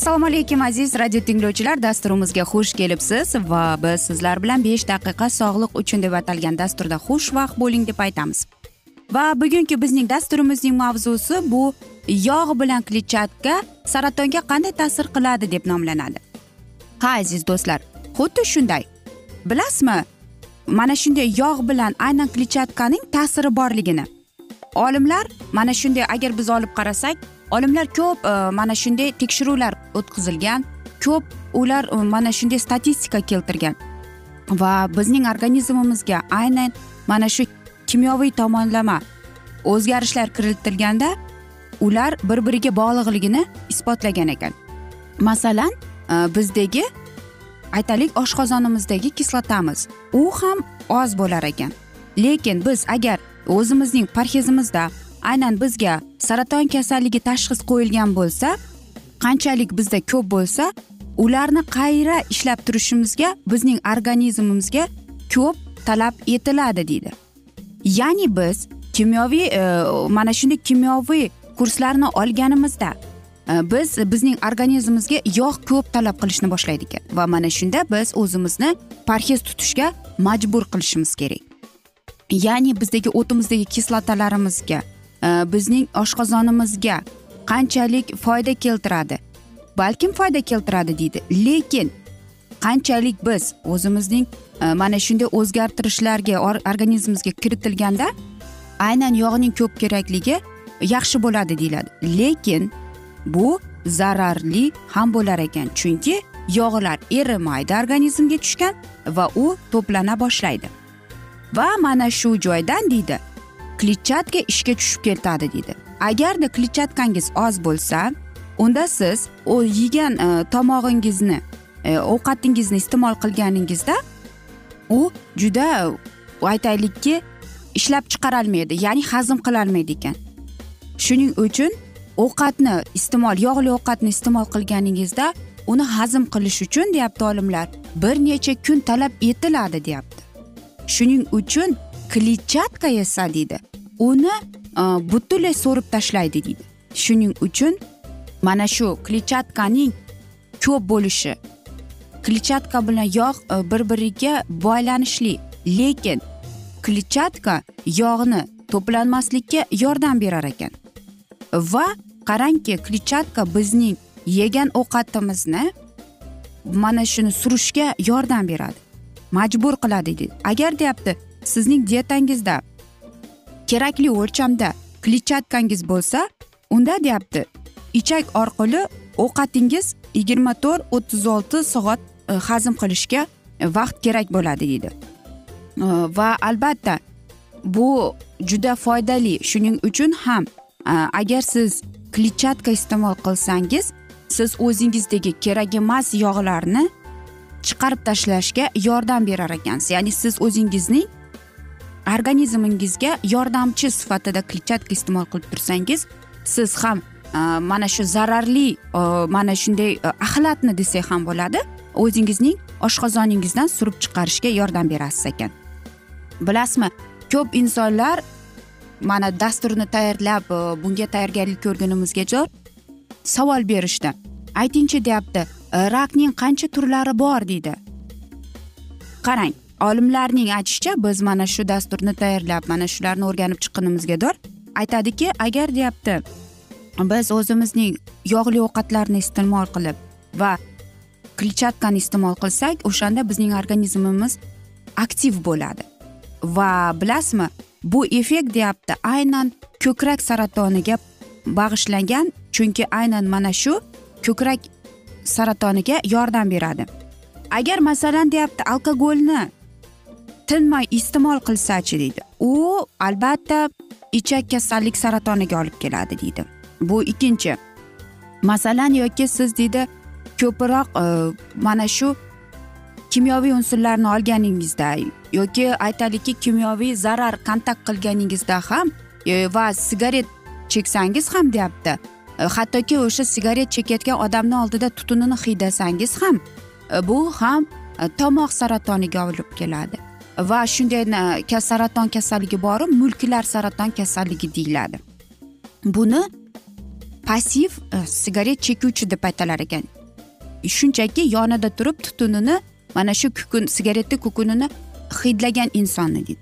assalomu alaykum aziz radio tinglovchilar. Dasturimizga xush kelibsiz va biz sizlar bilan besh daqiqa sog'liq uchun deb atalgan dasturda xushvaqt bo'ling deb aytamiz. Va bugungi bizning dasturimizning mavzusi bu yog' bilan kletchatka saratonga qanday ta'sir qiladi deb nomlanadi. Ha aziz do'stlar xuddi shunday. Bilasizmi mana shunday yog' bilan aynan kletchatkaning ta'siri borligini. Olimlar mana shunday agar biz olib qarasak olimlar ko'p e, mana shunday tekshiruvlar o'tkazilgan ko'p ular e, mana shunday statistika keltirgan va bizning organizmimizga aynan mana shu kimyoviy tomonlama o'zgarishlar kiritilganda ular bir biriga bog'liqligini isbotlagan ekan. Masalan e, bizdagi aytaylik oshqozonimizdagi kislotamiz u ham oz bo'lar ekan. Lekin biz agar o'zimizning parhezimizda aynan bizga saraton kasalligi tashxis qo'yilgan bo'lsa qanchalik bizda ko'p bo'lsa ularni qayra ishlab turishimizga bizning organizmimizga ko'p talab etiladi deydi. Ya'ni biz kimyoviy e, mana shunday kimyoviy kurslarni olganimizda e, biz bizning organizmimizga yog' ko'p talab qilishni boshlaydi ekan va mana shunda biz o'zimizni parhez tutishga majbur qilishimiz kerak. Ya'ni bizdagi o'timizdagi kislotalarimizga Э, bizning oshqozonimizga qanchalik foyda keltiradi? Balkim foyda keltiradi deydi. Lekin qanchalik biz o'zimizning e, mana shunday o'zgartirishlarga organizmimizga kiritilganda aynan yog'ning ko'p kerakligi yaxshi bo'ladi deyiladi. Lekin bu zararli ham bo'lar ekan chunki yog'lar erimaydi organizmga tushgan va u to'plana boshlaydi. Va mana shu joydan deydi kletchatka ishga tushib ketadi deydi. Agarda kletchatkangiz oz bo'lsa unda siz u yegan e, tomog'ingizni e, ovqatingizni iste'mol qilganingizda u juda aytaylikki ishlab chiqarolmaydi ya'ni hazm qilolmaydi ekan. Shuning uchun ovqatni iste'mol yog'li ovqatni iste'mol qilganingizda uni hazm qilish uchun deyapti olimlar bir necha kun talab etiladi deyapti. Shuning uchun kletchatka esa deydi uni butunlay so'rib tashlaydi deydi shuning uchun mana shu kletchatkaning ko'p bo'lishi kletchatka bilan yog' bir biriga boylanishli lekin kletchatka yog'ni to'planmaslikka yordam berar ekan va qarangki kletchatka bizning yegan ovqatimizni mana shuni surishga yordam beradi majbur qiladi deydi agar deyapti sizning dietangizda kerakli o'lchamda kletchatkangiz bo'lsa unda deyapti. Ichak orqali ovqatingiz yigirma to'rt o'ttiz olti soat e, hazm qilishga e, vaqt kerak bo'ladi deydi. E, va albatta bu juda foydali. Shuning uchun ham agar siz kletchatka iste'mol qilsangiz siz o'zingizdagi kerak emas yog'larni chiqarib tashlashga yordam berar ekansiz. Ya'ni siz o'zingizning organizmingizga yordamchi sifatida kletchatka iste'mol qilib tursangiz siz ham e, mana shu zararli e, mana shunday e, axlatni desak ham bo'ladi o'zingizning oshqozoningizdan surib chiqarishga yordam berasiz ekan. Bilasizmi ko'p insonlar mana dasturni tayyorlab bunga tayyorgarlik ko'rgunimizgacha savol berishdi. Aytingchi deyapti rakning qancha turlari bor deydi. Qarang olimlarning aytishicha biz mana shu dasturni tayyorlab mana shularni o'rganib chiqqanimizga aytadiki agar deyapti biz o'zimizning yog'li ovqatlarni iste'mol qilib va kletchatkani iste'mol qilsak o'shanda bizning organizmimiz aktiv bo'ladi. Va bilasizmi bu effekt deyapti aynan ko'krak saratoniga bag'ishlangan chunki aynan mana shu ko'krak saratoniga yordam beradi. Agar masalan deyapti alkogolni tinmay iste'mol qilsachi deydi. U albatta ichak kasallik saratoniga olib keladi deydi. Bu ikkinchi. Masalan yoki siz deydi ko'proq e, mana shu kimyoviy unsurlarni olganingizda yoki aytaylikki kimyoviy zarar kontakt qilganingizda ham e, va sigaret cheksangiz ham deyapti. E, hattoki o'sha sigaret chekayotgan odamni oldida tutunini hiydasangiz ham e, bu ham tomoq saratoniga olib keladi. Va shunday saraton kasalligi bori mulklar saraton kasalligi deyiladi. Buni passiv e, sigaret chekuvchi deb aytalar ekan. Shunchaki yonida turib tutunini mana shu kukun sigaretni kukunini hidlagan insonni deydi.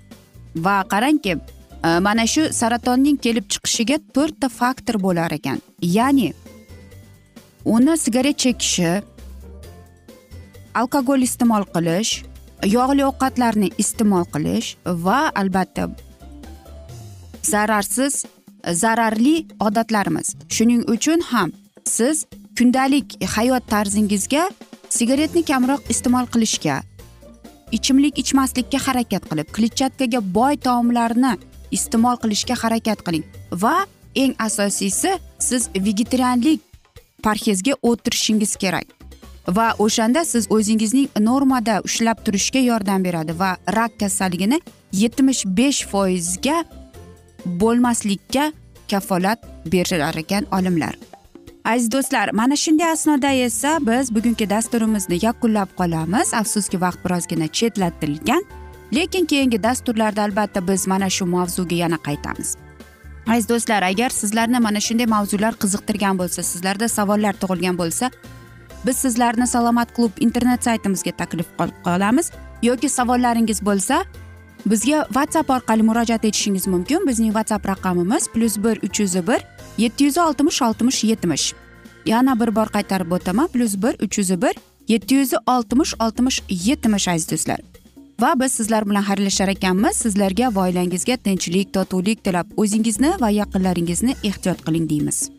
Va qarangki e, mana shu saratonning kelib chiqishiga to'rtta faktor bo'lar ekan. Ya'ni uni sigaret chekishi alkogol iste'mol qilish yog'li ovqatlarni iste'mol qilish va albatta zararsiz zararli odatlarimiz. Shuning uchun ham siz kundalik hayot tarzingizga sigaretni kamroq iste'mol qilishga ichimlik ichmaslikka harakat qilib kletchatkaga boy taomlarni iste'mol qilishga harakat qiling va eng asosiysi siz vegetarianlik parhezga o'tirishingiz kerak. Va o'shanda siz o'zingizning normada ushlab turishga yordam beradi va rak kasalligini yetmish besh foizga bo'lmaslikka kafolat berar ekan olimlar. Aziz do'stlar mana shunday asnoda esa biz bugungi dasturimizni yakunlab qolamiz. Afsuski vaqt birozgina chetlatilgan lekin keyingi dasturlarda albatta biz mana shu mavzuga yana qaytamiz. Aziz do'stlar agar sizlarni mana shunday mavzular qiziqtirgan bo'lsa sizlarda savollar tug'ilgan bo'lsa biz sizlarni salomat klub internet saytimizga taklif qilib yoki savollaringiz bo'lsa bizga whatsapp orqali murojaat etishingiz mumkin. Bizning whatsapp raqamimiz plyus bir uch yuz bir yetti yuz oltmish oltmish yetmish. Yana bir bor qaytarib o'taman plyus bir uch yuz bir yetti yuz oltmish oltmish yetmish aziz do'stlar. Va biz sizlar bilan xayrlashar ekanmiz. Sizlarga va oilangizga tinchlik totuvlik tilab o'zingizni va yaqinlaringizni ehtiyot qiling deymiz.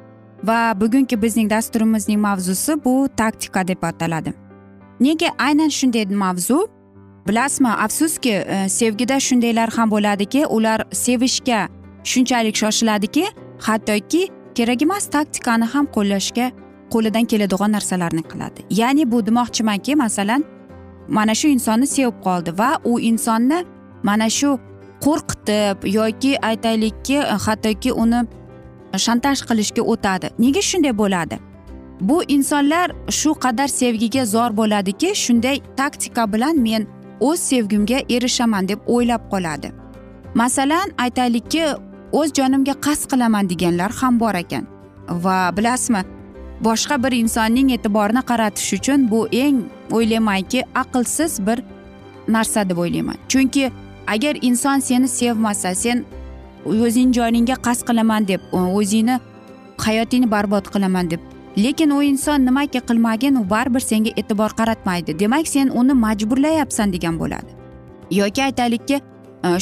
Va bugungi bizning dasturimizning mavzusi bu taktika deb ataladi. Nega aynan shunday mavzu? Bilasizmi afsuski e, sevgida shundaylar ham bo'ladiki ular sevishga shunchalik shoshiladiki hattoki kerak emas taktikani ham qo'llashga qo'lidan keladigan narsalarni qiladi. Ya'ni bu demoqchimanki masalan mana shu insonni sevib qoldi va u insonni mana shu qo'rqitib yoki aytaylikki e, hattoki uni shantaj qilishga o'tadi. Nega shunday bo'ladi? Bu insonlar shu qadar sevgiga zor bo'ladiki shunday taktika bilan men o'z sevgimga erishaman deb o'ylab qoladi. Masalan aytaylikki o'z jonimga qasd qilaman deganlar ham bor ekan. Va bilasizmi boshqa bir insonning e'tiborini qaratish uchun bu eng o'ylaymanki aqlsiz bir narsa deb o'ylayman. Chunki agar inson seni sevmasa sen o'zingni joningga qasd qilaman deb o'zingni hayotingni barbod qilaman deb. Lekin u inson nimaki qilmagin u baribir senga e'tibor qaratmaydi. Demak sen uni majburlayapsan degan bo'ladi. Yoki aytaylikki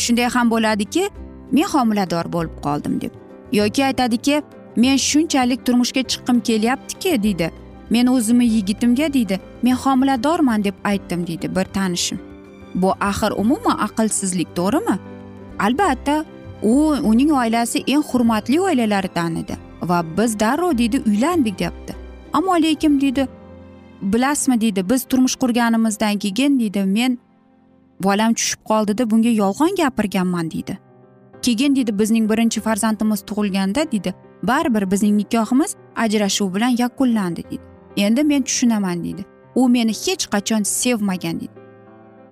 shunday ham bo'ladiki men homilador bo'lib qoldim deb. Yoki aytadiki men shunchalik turmushga chiqqim kelyaptiki deydi. Men o'zimni yigitimga deydi. Men homiladorman deb aytdim deydi bir tanishim. Bu axir umuman aqlsizlik to'g'rimi? Albatta u uning oilasi eng hurmatli oilalardan edi va biz darrov deydi uylandik deyapti ammo lekin deydi bilasizmi? deydi biz turmush qurganimizdan keyin deydi men bolam tushib qoldida bunga yolg'on gapirganman deydi. Keyin deydi bizning birinchi farzandimiz tug'ilganda deydi baribir bizning nikohimiz ajrashuv bilan yakunlandi deydi. Endi men tushunaman deydi. U meni hech qachon sevmagan deydi.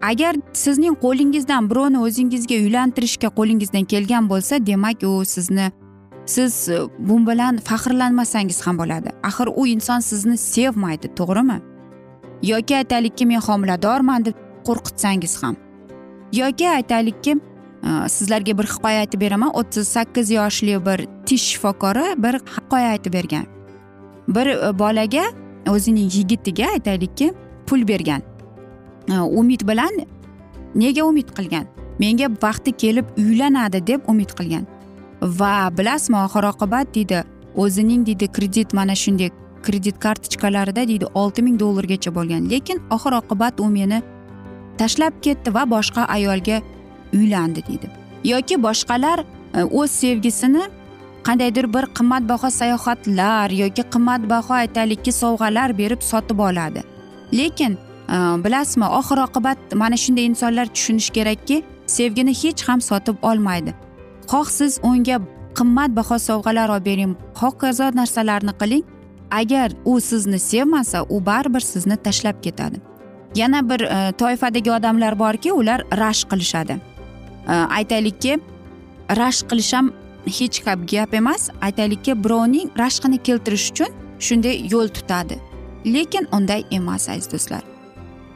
Agar sizning qo'lingizdan birovni o'zingizga uylantirishga qo'lingizdan kelgan bo'lsa demak u sizni siz e, bu bilan faxrlanmasangiz ham bo'ladi. Axir u inson sizni sevmaydi to'g'rimi? Yoki aytaylikki men homiladorman deb qo'rqitsangiz ham. Yoki aytaylikki e, sizlarga bir hikoya aytib beraman o'ttiz sakkiz yoshli bir tish shifokori bir hikoya aytib bergan. Bir e, bolaga o'zining yigitiga aytaylikki pul bergan. Э, umid bilan nega umid qilgan? Menga vaqti kelib uylanadi deb umid qilgan. Va bilasizmi oxir oqibat deydi o'zining deydi kredit mana shunday kredit kartochkalarida deydi olti ming dollargacha bo'lgan. Lekin oxir oqibat u meni tashlab ketdi va boshqa ayolga uylandi deydi. Yoki boshqalar e, o'z sevgisini qandaydir bir qimmatbaho sayohatlar yoki qimmatbaho aytaylikki sovg'alar berib sotib oladi. Lekin Э, bilasizmi oxir oqibat mana shunday insonlar tushunishi kerakki sevgini hech ham sotib olmaydi. Xoh siz unga qimmatbaho sovg'alar olib bering. Hokazo narsalarni qiling. Agar u sizni sevmasa u baribir sizni tashlab ketadi. Yana bir e, toifadagi odamlar borki ular rashk qilishadi. E, aytaylikki rashk qilish ham hech gap emas. Aytaylikki birovning rashqini keltirish uchun shunday yo'l tutadi. Lekin unday emas aziz do'stlar.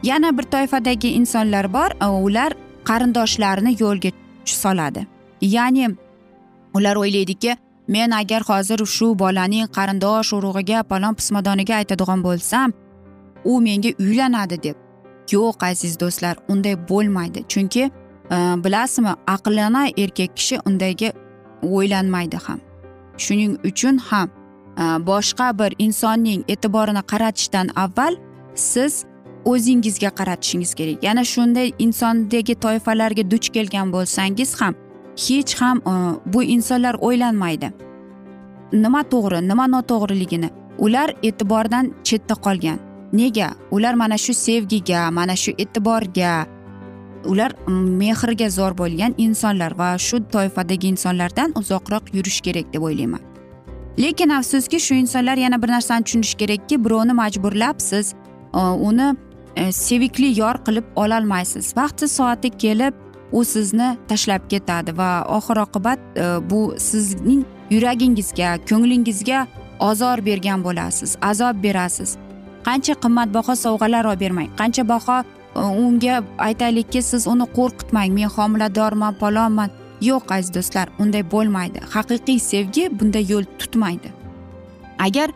Yana bir toifadagi insonlar bor ular qarindoshlarini yo'lga soladi. Ya'ni ular o'ylaydiki men agar hozir shu bolaning qarindosh urug'iga palon pismadoniga aytadigan bo'lsam u menga uylanadi deb. Yo'q aziz do'stlar unday bo'lmaydi. Chunki bilasizmi aqllana erkak kishi undayga o'ylanmaydi ham. Shuning uchun ham boshqa bir insonning e'tiborini qaratishdan avval siz o'zingizga qaratishingiz kerak. Yana shunday insondagi toifalarga duch kelgan bo'lsangiz ham hech ham e, bu insonlar o'ylanmaydi. Nima to'g'ri nima noto'g'riligini ular e'tibordan chetda qolgan. Nega? Ular mana shu sevgiga mana shu e'tiborga ular mehrga zor bo'lgan insonlar va shu toifadagi insonlardan uzoqroq yurish kerak deb o'ylayman. Lekin afsuski shu insonlar yana bir narsani tushunishi kerakki birovni majburlab siz e, uni E, sevikli yor qilib ololmaysiz vaqti soati kelib u sizni tashlab ketadi va oxir oqibat e, bu sizning yuragingizga ko'nglingizga ozor bergan bo'lasiz azob berasiz. Qancha qimmatbaho sovg'alar olib bermang qancha baho e, unga aytaylikki siz uni qo'rqitmang men homiladorman palonman. Yo'q aziz do'stlar unday bo'lmaydi. Haqiqiy sevgi bunday yo'l tutmaydi. Agar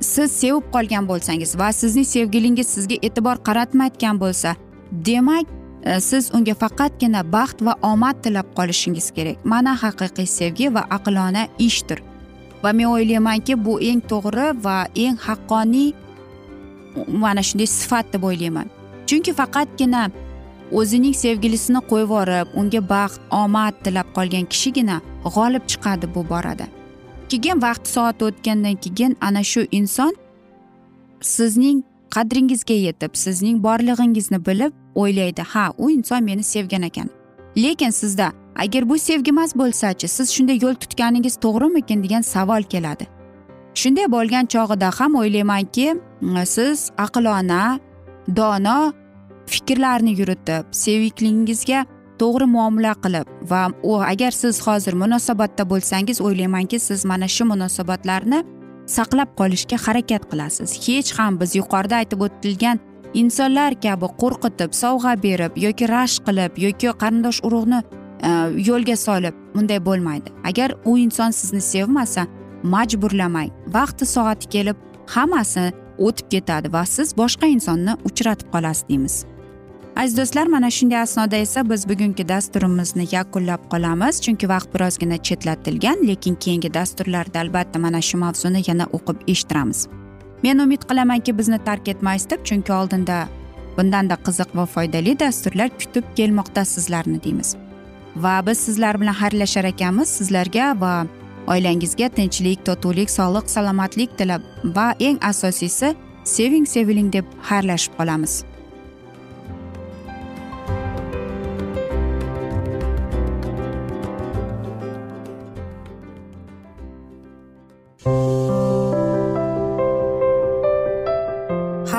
siz sevib qolgan bo'lsangiz va sizning sevgilingiz sizga e'tibor qaratmayotgan bo'lsa demak e, siz unga faqatgina baxt va omad tilab qolishingiz kerak. Mana haqiqiy sevgi va aqlona ishdir. Va men o'ylaymanki bu eng to'g'ri va eng haqqoniy mana shunday sifat deb o'ylayman. Chunki faqatgina o'zining sevgilisini qo'yib yuborib unga baxt omad tilab qolgan kishigina g'olib chiqadi bu borada. Keyin vaqt soat o'tgandan keyin ana shu inson sizning qadringizga yetib sizning borlig'ingizni bilib o'ylaydi ha u inson meni sevgan ekan. Lekin sizda agar bu sevgi emas bo'lsachi siz shunday yo'l tutganingiz to'g'rimikin degan savol keladi. Shunday bo'lgan chog'ida ham o'ylaymanki siz aqlona dono fikrlarni yuritib seviklingizga to'g'ri muomala qilib va u agar siz hozir munosabatda bo'lsangiz o'ylaymanki siz mana shu munosabatlarni saqlab qolishga harakat qilasiz. Hech ham biz yuqorida aytib o'tilgan insonlar kabi qo'rqitib sovg'a berib yoki rashk qilib yoki qarindosh urug'ni e, yo'lga solib bunday bo'lmaydi. Agar u inson sizni sevmasa majburlamang. Vaqti soati kelib hammasi o'tib ketadi va siz boshqa insonni uchratib qolasiz deymiz. Aziz do'stlar mana shunday asnoda esa biz bugungi dasturimizni yakunlab qolamiz. Chunki vaqt birozgina chetlatilgan lekin keyingi dasturlarda albatta mana shu mavzuni yana o'qib eshittiramiz. Men umid qilamanki bizni tark etmaysiz deb chunki oldinda bundanda qiziq va foydali dasturlar kutib kelmoqda sizlarni deymiz. Va biz sizlar bilan xayrlashar ekanmiz. Sizlarga va oilangizga tinchlik totuvlik sog'lik salomatlik tilab va eng asosiysi seving seviling deb xayrlashib qolamiz.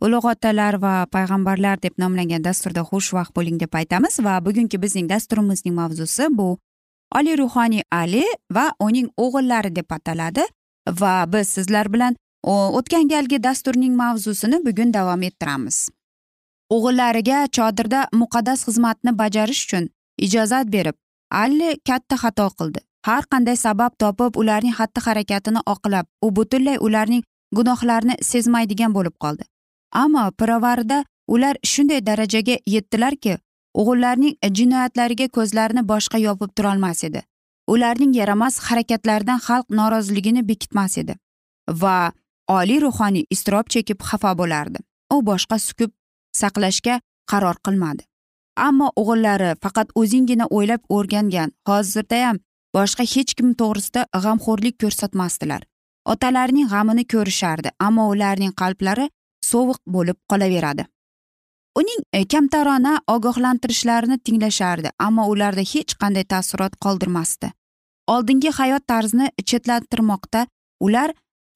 ulug' otalar va payg'ambarlar deb nomlangan dasturda xushvaqt bo'ling deb aytamiz va bugungi bizning dasturimizning mavzusi bu. Oli ruhoniy ali va uning o'g'illari deb ataladi va biz sizlar bilan o'tgan galgi dasturning mavzusini bugun davom ettiramiz. O'g'illariga chodirda muqaddas xizmatni bajarish uchun ijozat berib ali katta xato qildi. Har qanday sabab topib ularning xatti harakatini oqlab u butunlay ularning gunohlarini sezmaydigan bo'lib qoldi. Ammo pirovarida ular shunday darajaga yetdilarki o'g'illarning jinoyatlariga ko'zlarini boshqa yopib turolmas edi. Ularning yaramas harakatlaridan xalq noroziligini bekitmas edi va oliy ruhoniy iztirob chekib xafa bo'lardi. U boshqa sukut saqlashga qaror qilmadi. Ammo o'g'illari faqat o'zinggina o'ylab o'rgangan hozirdayam boshqa hech kim to'g'risida g'amxo'rlik ko'rsatmasdilar. Otalarining g'amini ko'rishardi ammo ularning qalblari sovuq bo'lib qolaveradi. Uning e, kamtarona ogohlantirishlarini tinglashardi ammo ularda hech qanday taassurot qoldirmasdi. Oldingi hayot tarzini chetlatirmoqda ular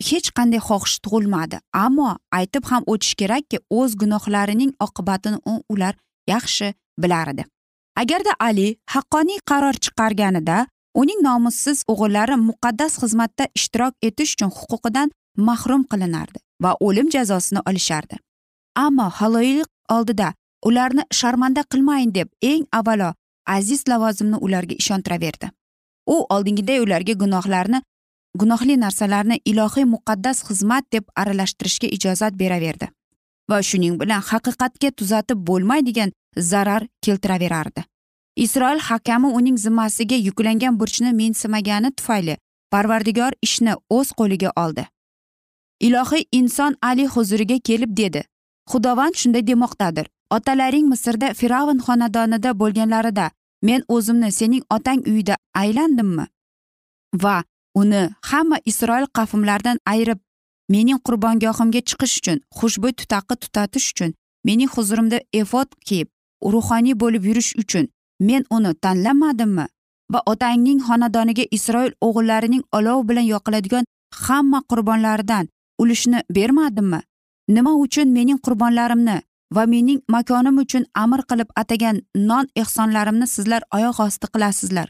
hech qanday xohish tug'ilmadi ammo aytib ham o'tish kerakki o'z gunohlarining oqibatini ular yaxshi bilardi. Agarda ali haqqoniy qaror chiqarganida uning nomussiz o'g'illari muqaddas xizmatda ishtirok etish uchun huquqidan mahrum qilinardi. Va o'lim jazosini olishardi. Ammo haloyiq oldida ularni sharmanda qilmayin deb eng avvalo aziz lavozimni ularga ishontiraverdi. U oldingiday ularga gunohlarni gunohli narsalarni ilohiy muqaddas xizmat deb aralashtirishga ijozat beraverdi va shuning bilan haqiqatga tuzatib bo'lmaydigan zarar keltiraverardi isroil hakami uning zimmasiga yuklangan burchni mensimagani tufayli parvardigor ishni o'z qo'liga oldi. Ilohiy inson ali huzuriga kelib dedi. Xudovand shunday demoqdadir. Otalaring misrda fir'avn xonadonida bo'lganlarida. Men o'zimni sening otang uyida aylandimmi? Va uni hamma isroil qavmlaridan ayirib mening qurbongohimga chiqish uchun xushbo'y tutaqi tutatish uchun mening huzurimda efod kiyib ruhoniy bo'lib yurish uchun men uni tanlamadimmi? Va otangning xonadoniga isroil o'g'illarining olov bilan yoqiladigan hamma qurbonlaridan ulushni bermadimmi? Nima uchun mening qurbonlarimni va mening makonim uchun amr qilib atagan non ehsonlarimni sizlar oyoq osti qilasizlar?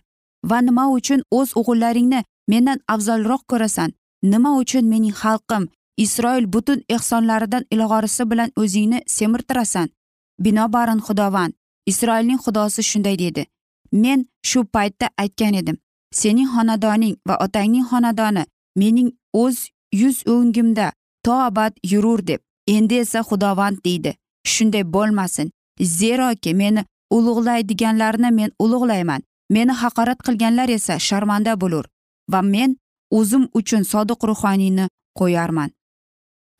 Va nima uchun o'z o'g'illaringni mendan afzalroq ko'rasan? Nima uchun mening xalqim isroil butun ehsonlaridan ilg'orisi bilan o'zingni semirtirasan? Binobarin xudovand isroilning xudosi shunday dedi. Men shu paytda aytgan edim. Sening xonadoning va otangning xonadoni mening o'z yuz o'ngimda to abad yurur deb. Endi esa xudovand deydi. Shunday bo'lmasin. Zeroki meni ulug'laydiganlarni men ulug'layman. Meni haqorat qilganlar esa sharmanda bo'lur va men o'zim uchun sodiq ruhoniyni qo'yarman.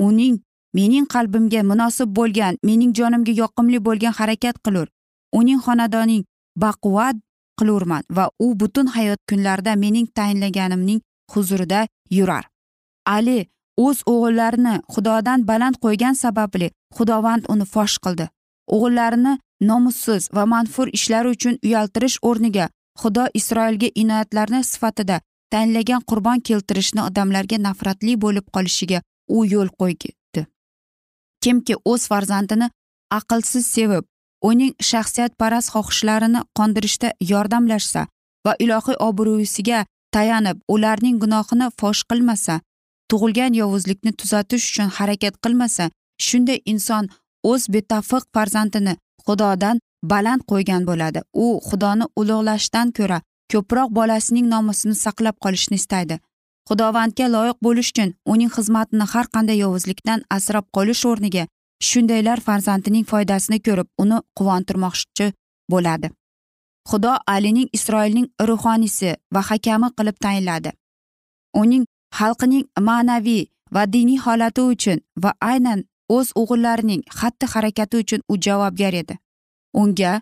Uning mening qalbimga munosib bo'lgan mening jonimga yoqimli bo'lgan harakat qilur. Uning xonadoning baquvvat qilurman va u butun hayot kunlarida mening tayinlaganimning huzurida yurar. Ali o'z o'g'illarini xudodan baland qo'ygan sababli xudovand uni fosh qildi. O'g'illarini nomussiz va manfur ishlari uchun uyaltirish o'rniga xudo isroilga inoyatlarni sifatida tanlagan qurbon keltirishni odamlarga nafratli bo'lib qolishiga u yo'l qo'ydi. Kimki o'z farzandini aqlsiz sevib uning shaxsiyatparast xohishlarini qondirishda yordamlashsa va ilohiy obro'siga tayanib ularning gunohini fosh qilmasa tug'ilgan yovuzlikni tuzatish uchun harakat qilmasa shunday inson o'z betafiq farzandini xudodan baland qo'ygan bo'ladi. U xudoni ulug'lashdan ko'ra ko'proq bolasining nomusini saqlab qolishni istaydi. Xudovandga loyiq bo'lish uchun uning xizmatini har qanday yovuzlikdan asrab qolish o'rniga shundaylar farzandining foydasini ko'rib uni quvontirmoqchi bo'ladi. Xudo alining isroilning ruhoniysi va hakami qilib tayinladi. Uning xalqining ma'naviy va diniy holati uchun va aynan o'z o'g'illarining xatti harakati uchun u javobgar edi. Unga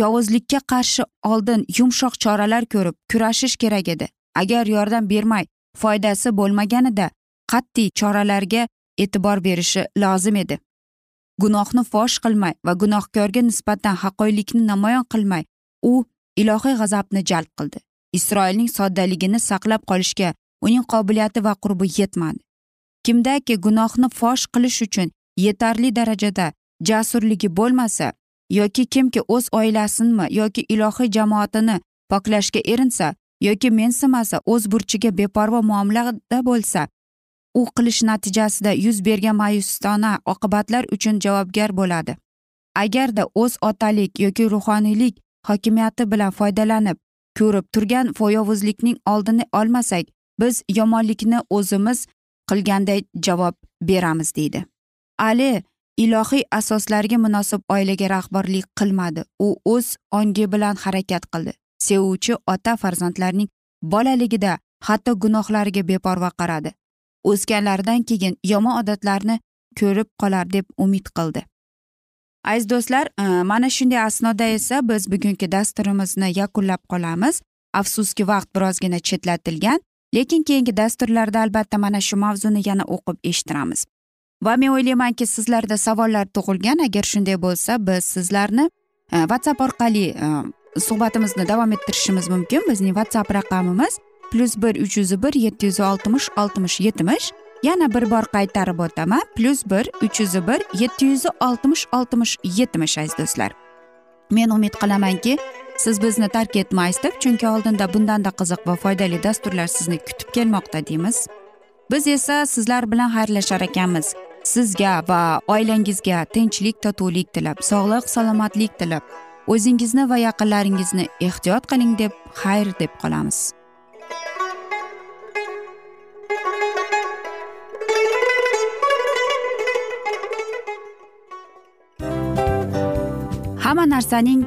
yovuzlikka qarshi oldin yumshoq choralar ko'rib kurashish kerak edi. Agar yordam bermay foydasi bo'lmaganida qat'iy choralarga e'tibor berishi lozim edi. Gunohni fosh qilmay va gunohkorga nisbatan haqqoylikni namoyon qilmay u ilohiy g'azabni jalb qildi. Isroilning soddaligini saqlab qolishga uning qobiliyati va qurbi yetmadi. Kimdaki gunohni fosh qilish uchun yetarli darajada jasurligi bo'lmasa yoki kimki o'z oilasinmi yoki ilohiy jamoatini poklashga erinsa yoki mensimasa o'z burchiga beparvo muomalada bo'lsa u qilish natijasida yuz bergan ma'yusona oqibatlar uchun javobgar bo'ladi. Agarda o'z otalik yoki ruhoniylik hokimiyati bilan foydalanib ko'rib turgan foyovuzlikning oldini olmasak biz yomonlikni o'zimiz qilganday javob beramiz deydi. Ali ilohiy asoslarga munosib oilaga rahbarlik qilmadi. U o'z ongi bilan harakat qildi. Sevuvchi ota farzandlarning bolaligida hatto gunohlariga beparvo qaradi. O'sganlaridan keyin yomon odatlarni ko'rib qolar deb umid qildi. Aziz do'stlar e, mana shunday asnoda esa biz bugungi dasturimizni yakunlab qolamiz. Afsuski vaqt birozgina chetlatilgan. Lekin keyingi dasturlarda albatta mana shu mavzuni yana o'qib eshittiramiz. Va men o'ylaymanki sizlarda savollar tug'ilgan. Agar shunday bo'lsa biz sizlarni e, whatsapp orqali e, suhbatimizni davom ettirishimiz mumkin. Bizning whatsapp raqamimiz plyus bir uch yuz bir yetti yuz oltmish oltmish yetmish. Yana bir bor qaytarib o'taman. plyus bir uch yuz bir yetti yuz oltmish oltmish yetmish aziz do'stlar. Men umid qilamanki siz bizni tark etmaysiz deb chunki oldinda bundanda qiziq va foydali dasturlar sizni kutib kelmoqda deymiz. Biz esa sizlar bilan xayrlashar ekanmiz. Sizga va oilangizga tinchlik totuvlik tilab sog'lik salomatlik tilab o'zingizni va yaqinlaringizni ehtiyot qiling deb xayr deb qolamiz. Hamma narsaning